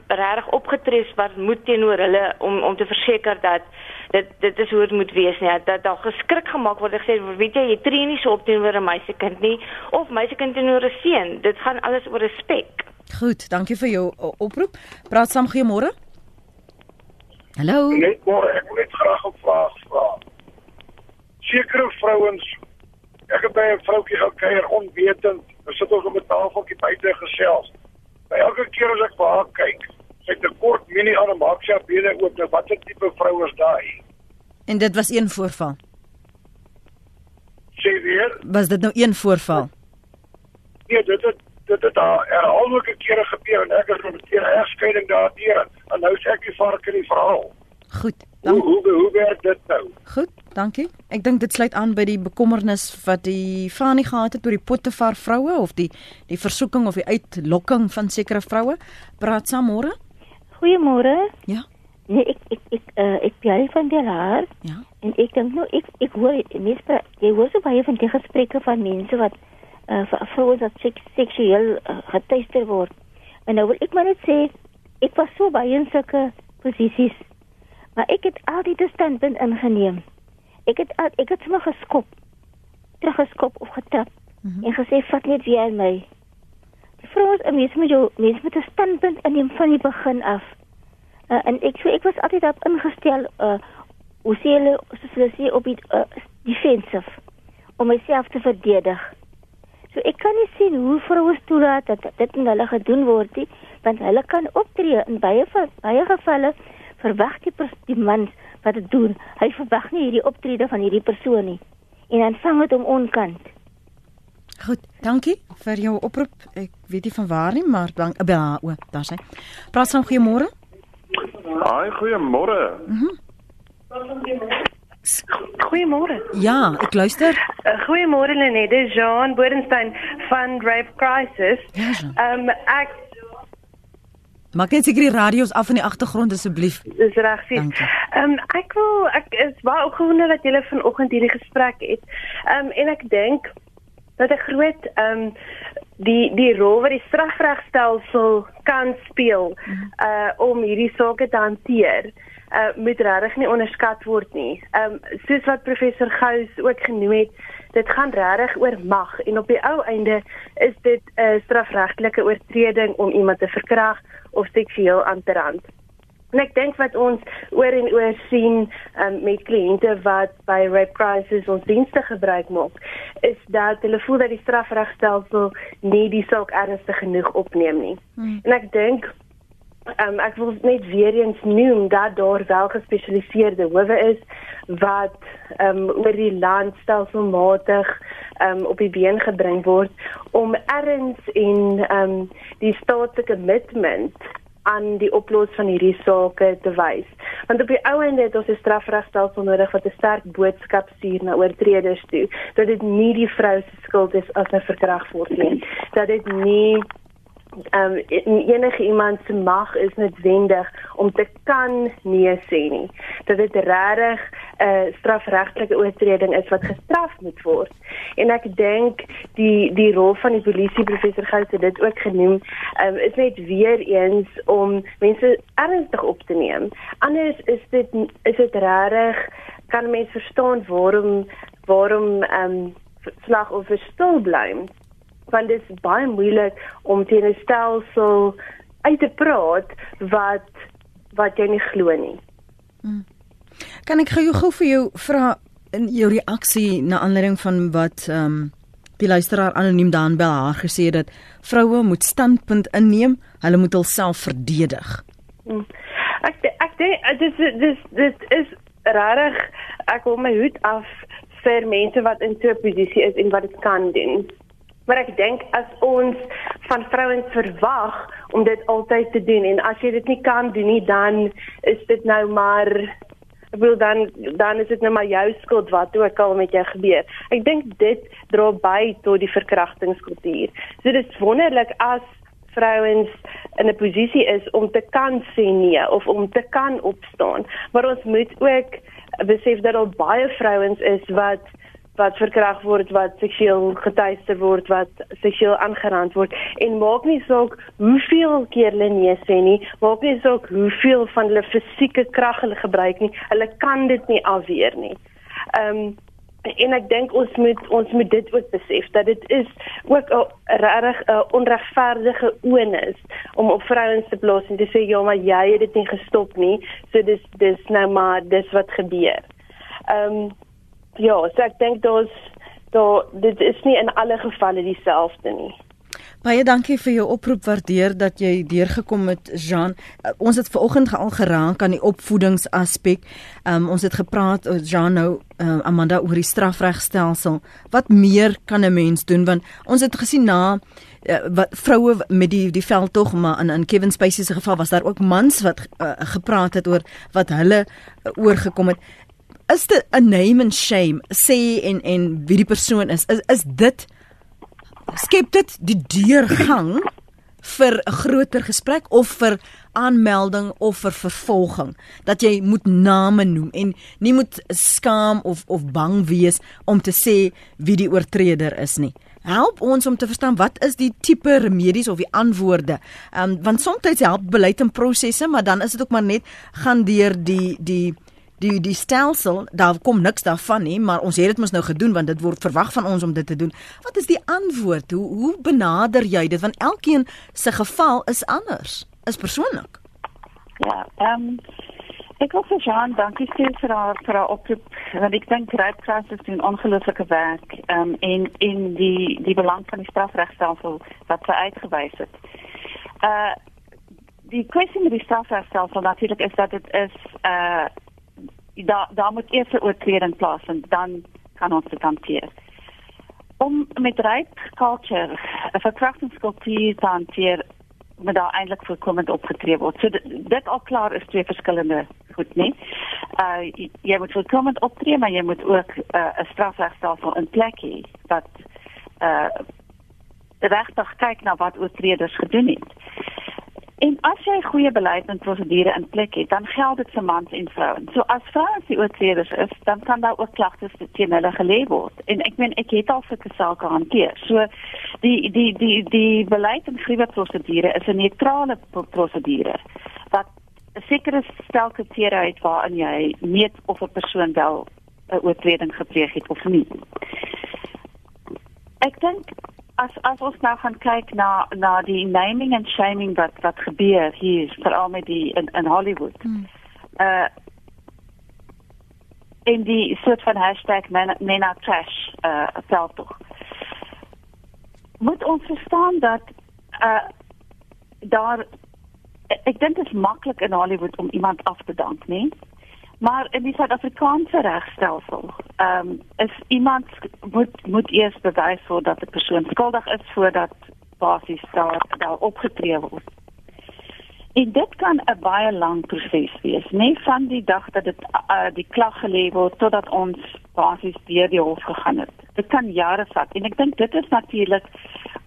regtig opgetree wat moet teenoor hulle om om te verseker dat dit dit is hoe dit moet wees nie. Dat daar geskrik gemaak word en gesê weet jy, jy tree nie so op teenoor 'n meisiekind nie of meisiekind teenoor 'n seun. Dit gaan alles oor respek. Goed, dankie vir jou oproep. Praat saam goeiemôre. Hallo. Net môre, ek wil net graag 'n vraag vra. Sekere vrouens ek het by 'n vroutjie gekuier onwetend Ons sit ons op 'n tafeltjie buite gesels. By elke keer as ek vir haar kyk, sy het 'n kort mini aan 'n maaksia bene oop. Nou watter tipe vrou is daai? En dit was een voorval. Sê weer? Was dit nou een voorval? Nee, dit het dit het daar herhaaldelike kere gebeur en ek het met 'n egskeiding daardeur en nou sê ek die vark in die verhaal. Goed. Dank. Hoe hoe hoe werk dit nou? Goed, dankie. Ek dink dit sluit aan by die bekommernis wat die Fani gehad het oor die Potifar vroue of die die versoeking of die uitlokking van sekere vroue. Praat saam môre. Goeiemôre. Ja. Nee, ek ek ek uh, ek bel van die haar. Ja. En ek dink nou ek ek hoor mense jy hoor so baie van die gesprekke van mense wat uh, vroue wat sek, seksueel uh, geteister word. En nou wil ek maar net sê ek was so baie in sulke posisies. Maar ek het altyd 'n standpunt ingeneem. Ek het ek het sommer geskop. Teruggeskop of getrap mm -hmm. en gesê vat net weer my. Die vrouens, 'n mens moet jou mens moet 'n standpunt inneem van die begin af. Uh, en ek so ek was altyd op ingestel uh hoe sê hulle soos hulle sê op die uh, defensive om myself te verdedig. So ek kan nie sien hoe vroue toelaat dat dit in hulle gedoen word nie, want hulle kan optree in baie baie gevalle verwag die, die man wat dit doen. Hy verwag nie hierdie optrede van hierdie persoon nie en dan vang dit hom onkant. Goed, dankie vir jou oproep. Ek weet nie van waar nie, maar dank ja, o, daar sê. Praat saam goeiemôre. Haai, goeiemôre. Mhm. Goeiemôre. Ja, ek luister. Uh, goeiemôre Lenet, dis Jean Bodenstein van Rape Crisis. Ja. Ehm um, ek Maak net seker die radio's af in die agtergrond asseblief. Dis reg, sien. Ehm um, ek wil ek is baie opgewonde dat julle vanoggend hierdie gesprek het. Ehm um, en ek dink dat 'n groot ehm um, die die rol wat die strafregstelsel kan speel uh om hierdie sake te hanteer uh moet regtig nie onderskat word nie. Ehm um, soos wat professor Gous ook genoem het, dit gaan regtig oor mag en op die ou einde is dit 'n uh, strafregtelike oortreding om iemand te verkrag of seksueel aan te rand. En ek dink wat ons oor en oor sien um, met kliënte wat by rape crisis ons dienste gebruik maak, is dat hulle voel dat die strafregstelsel nie die saak ernstig genoeg opneem nie. Hmm. En ek dink um, ek wil net weer eens noem dat daar wel gespesialiseerde howe is wat um, oor die land stelselmatig um, op die been gebring word om erns en um, die staatse commitment aan die oplossing van hierdie sake te wys. Want op die ou einde het ons 'n strafregstelsel nodig wat 'n sterk boodskap stuur na oortreders toe dat dit nie die vrou se skuld is as sy verkragt word nie. Dat dit nie ehm um, enige iemand se mag is noodwendig om te kan nee sê nie. Dat dit regtig 'n uh, strafregtelike oortreding is wat gestraf moet word. En ek dink die die rol van die polisie professor Gous het dit ook genoem, ehm um, is net weer eens om mense ernstig op te neem. Anders is dit is dit regtig kan mense verstaan waarom waarom ehm um, slagoffers stil bly want dit is baie moeilik om teen 'n stelsel uit te praat wat wat jy nie glo nie. Hmm. Kan ek gou gou vir jou vra in jou reaksie na aanleiding van wat ehm um, die luisteraar anoniem dan bel haar gesê dat vroue moet standpunt inneem, hulle moet hulself verdedig. Hmm. Ek ek dink dit dis dit is rarig ek wil my hoed af vir mense wat in so 'n posisie is en wat dit kan doen. Maar ek dink as ons van vrouens verwag om dit altyd te doen en as jy dit nie kan doen nie dan is dit nou maar ek wil dan dan is dit nou maar jou skuld wat ook al met jou gebeur. Ek dink dit dra by tot die verkrachtingskultuur. So dit is wonderlik as vrouens in 'n posisie is om te kan sê nee of om te kan opstaan. Maar ons moet ook besef dat daar baie vrouens is wat wat verkragt word, wat seksueel getuister word, wat seksueel aangerand word en maak nie saak hoeveel keer hulle nee sê nie, maak nie saak hoeveel van hulle fisieke krag hulle gebruik nie, hulle kan dit nie afweer nie. Ehm um, en ek dink ons moet ons moet dit ook besef dat dit is ook 'n regtig 'n onregverdige onus om op vrouens te plaas en te sê ja maar jy het dit nie gestop nie so dis dis nou maar dis wat gebeur. Ehm um, Ja, so ek dink daar's daar dit is nie in alle gevalle dieselfde nie. Baie dankie vir jou oproep waardeer dat jy deurgekom het Jean. Uh, ons het vanoggend al geraak aan die opvoedingsaspek. Um, ons het gepraat oor uh, Jean nou uh, Amanda oor die strafregstelsel. Wat meer kan 'n mens doen want ons het gesien na uh, wat vroue met die die veldtog maar in in Kevin Spacey se geval was daar ook mans wat uh, gepraat het oor wat hulle uh, oorgekom het is dit 'n name and shame sê en en wie die persoon is is is dit skep dit die deurgang vir 'n groter gesprek of vir aanmelding of vir vervolging dat jy moet name noem en nie moet skaam of of bang wees om te sê wie die oortreder is nie. Help ons om te verstaan wat is die tipe remedies of die antwoorde. Ehm um, want soms help beleid en prosesse, maar dan is dit ook maar net gaan deur die die die die stelsel daar kom niks daarvan nie maar ons het dit mos nou gedoen want dit word verwag van ons om dit te doen. Wat is die antwoord? Hoe hoe benader jy dit? Want elkeen se geval is anders is persoonlik. Ja ehm um, ek wil vir Jean dankie sê vir haar vir haar oproep want ek dink Cross is doen ongelooflike werk ehm um, en in die die belang van die strafregstelsel wat sy uitgewys het. Uh die kwessie met die strafregstelsel natuurlik is dat dit is uh daar daar moet eers 'n oortreding plaasvind, dan kan ons dit hanteer. Om met rape culture 'n verkrachtingskultuur te hanteer, moet daar eintlik voorkomend opgetree word. So dit, dit al klaar is twee verskillende goed, nee. Uh jy, jy moet voorkomend optree, maar jy moet ook 'n uh, strafregstelsel in plek hê wat uh regtig kyk na wat oortreders gedoen het. En as jy goeie beleid en prosedure in plek het, dan geld dit vir mans en vrouens. So as vrouens die oortreders is, dan kan daar ook klagtes teen hulle gelê word. En ek meen ek het al sulke sake hanteer. So die die die die beleid en gruwe prosedure is 'n neutrale prosedure wat 'n sekere stel kriteria het waarin jy meet of 'n persoon wel 'n oortreding gepleeg het of nie. Ek dink as as ons nou gaan kyk na na die naming and shaming wat wat gebeur hier veral met die in in Hollywood. Hmm. Uh in die soort van hashtag men, men are trash uh self tog. Moet ons verstaan dat uh daar ek dink dit is maklik in Hollywood om iemand af te dank, nee. Maar in die Suid-Afrikaanse regstelsel, ehm um, is iemand moet moet eers bewys word dat 'n persoon skuldig is voordat basies daar daar opgetree word. En dit kan 'n baie lang proses wees, nie van die dag dat dit uh, die klag gelê word totdat ons basies deur die hof gegaan het. Dit kan jare vat en ek dink dit is natuurlik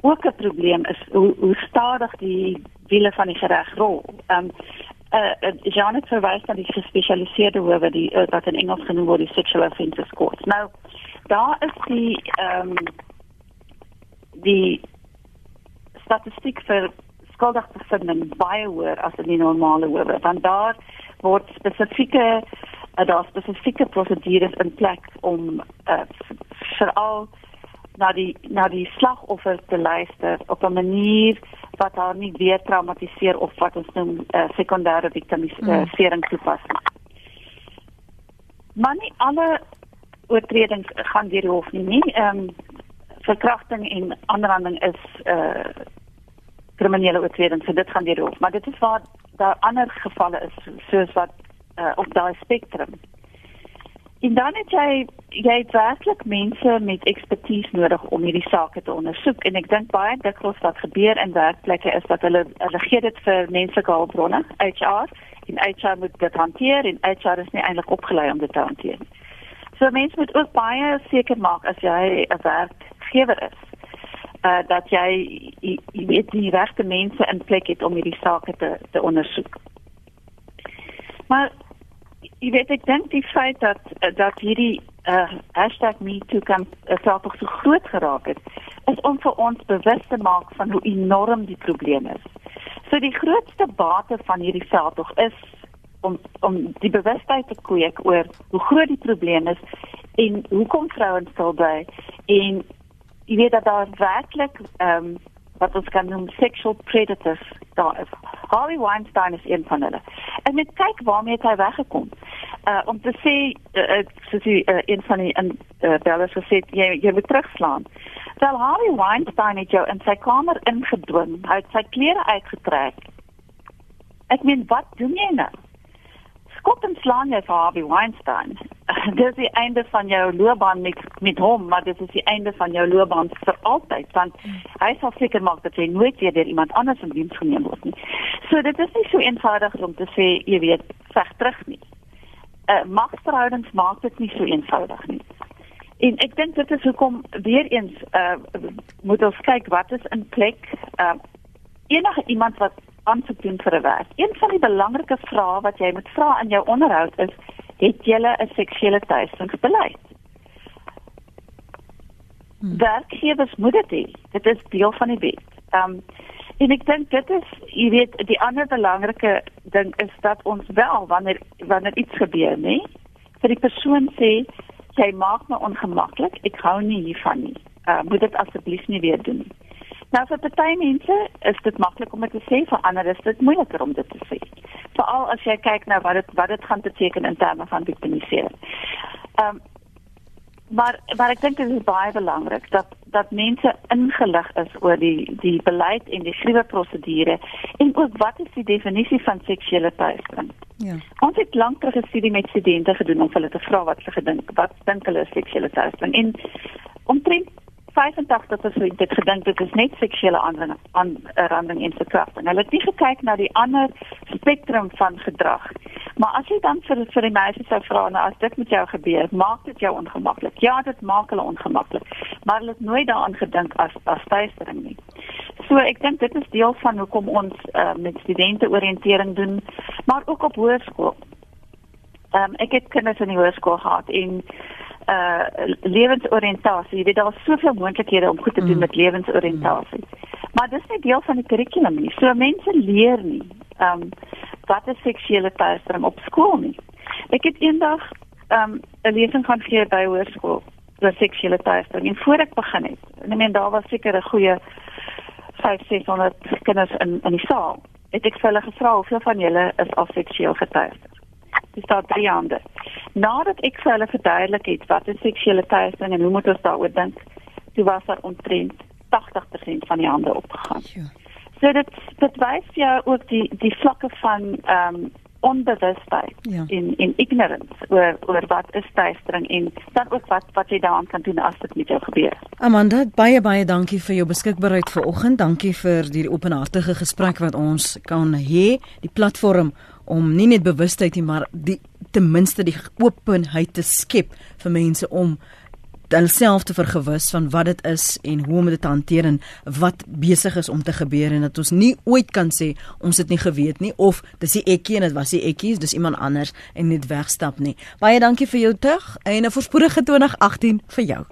ook 'n probleem is hoe, hoe stadig die wiele van die reg rol. Ehm um, uh, uh Janet verwys na die gespesialiseerde howe die uh, wat in Engels genoem word die sexual offences court. Nou daar is die ehm um, die statistiek vir skuldigbevinding baie hoër as in die normale howe. Want daar word spesifieke uh, daar spesifieke prosedures in plek om uh, veral na die na die slagoffer te luister op 'n manier wat haar nie weer traumatiseer of wat ons noem uh, sekondêre victimisering mm. toepas. Maar nie alle oortredings gaan deur die hof nie. nie. Ehm um, verkrachting en aanranding is uh kriminele oortredings, so dit gaan deur die hof, maar dit is waar daar ander gevalle is soos wat uh, op daai spektrum. En dan het jy jy het werklik mense met ekspertise nodig om hierdie sake te ondersoek en ek dink baie dikwels wat gebeur in werkplekke is dat hulle hulle gee dit vir menslike hulpbronne, HR, en HR moet dit hanteer en HR is nie eintlik opgelei om dit te hanteer nie. So mense moet ook baie seker maak as jy 'n werkgewer is, uh dat jy jy, jy weet die regte mense in plek het om hierdie sake te te ondersoek. Maar jy weet ek dink die feit dat dat hierdie uh #MeToo kan uh, self so groot geraak het is om vir ons bewus te maak van hoe enorm die probleem is. So die grootste bate van hierdie veldtog is om om die bewustheid te kweek oor hoe groot die probleem is en hoekom vrouens stil bly en jy weet dat daar werklik ehm um, wat ons kan noem sexual predators daar is. Harvey Weinstein is een van hulle. En net kyk waarmee hy weggekom. Uh om te sê uh, soos die uh, een van die in uh, bellers gesê jy jy moet terugslaan. Wel Harvey Weinstein het jou in sy kamer ingedwing. Hy het sy klere uitgetrek. Ek meen wat doen jy nou? Skop en slaan jy vir Harvey Weinstein. Dit is die einde van jou loopbaan met met hom, maar dit is die einde van jou loopbaan vir altyd want hy sal seker maak dat jy nooit weer deur iemand anders in diens geneem word nie. So dit is nie so eenvoudig om te sê jy weet veg terug nie. Uh magsverhoudings maak dit nie so eenvoudig nie. En ek dink dit is hoekom weer eens uh moet ons kyk wat is in plek uh enige iemand wat aansoek doen vir 'n werk. Een van die belangrike vrae wat jy moet vra in jou onderhoud is, het jy 'n seksuele tuisdingsbeleid? Hmm. Werkgewers moet dit hê. Dit is deel van die wet. Ehm um, en ek dink dit is, jy weet, die ander belangrike ding is dat ons wel wanneer wanneer iets gebeur, nê, vir die persoon sê jy maak my ongemaklik, ek hou nie hiervan nie. Uh moet dit asseblief nie weer doen nie. Nou vir party mense is dit maklik om dit te sê, vir ander is dit moeiliker om dit te sê. Veral as jy kyk na wat dit wat dit gaan beteken in terme van victimisering. Ehm um, maar maar ek dink dit is baie belangrik dat dat mense ingelig is oor die die beleid en die skrywe prosedure en ook wat is die definisie van seksuele teistering. Ja. Ons het lank terug 'n studie met studente gedoen om hulle te vra wat hulle gedink wat dink hulle is seksuele teistering en omtrent 85% het gedink dit is net seksuele aanranding en verkrachting. Hulle het nie gekyk na die ander spektrum van gedrag. Maar as jy dan vir vir die meisies sou vra nou as dit met jou gebeur, maak dit jou ongemaklik. Ja, dit maak hulle ongemaklik, maar hulle het nooit daaraan gedink as as tuistering nie. So ek dink dit is deel van hoekom ons uh, met studente oriëntering doen, maar ook op hoërskool. Ehm um, ek het kinders in die hoërskool gehad en uh lewensoriëntasie. Jy weet daar is soveel moontlikhede om goed te doen mm. met lewensoriëntasie. Mm. Maar dis nie deel van die kurrikulum nie. So mense leer nie ehm um, wat is seksuele teistering op skool nie. Ek het eendag ehm um, 'n lesing gaan gee by hoërskool oor seksuele teistering en voor ek begin het. En ek meen daar was seker 'n goeie 5 600 kinders in in die saal. Het ek vir hulle gevra hoeveel van julle is al seksueel geteister? Dis daar drie hande. Nadat ek vir hulle verduidelik het wat 'n seksuele teistering en hoe moet ons daaroor dink, toe was daar omtrent 80% van die hande opgegaan. Ja. So dit dit wys jou ook die die vlakke van ehm um, onbewustheid ja. in in ignorance oor oor wat is teistering en dan ook wat wat jy daaraan kan doen as dit met jou gebeur. Amanda, baie baie dankie vir jou beskikbaarheid vanoggend. Dankie vir die openhartige gesprek wat ons kan hê, die platform om nie net bewustheid nie, maar die ten minste die openheid te skep vir mense om hulself te vergewis van wat dit is en hoe om dit te hanteer en wat besig is om te gebeur en dat ons nie ooit kan sê ons het nie geweet nie of dis die ekkie en dit was die ekkies dis iemand anders en net wegstap nie. Baie dankie vir jou tug en 'n voorspoedige 2018 vir jou.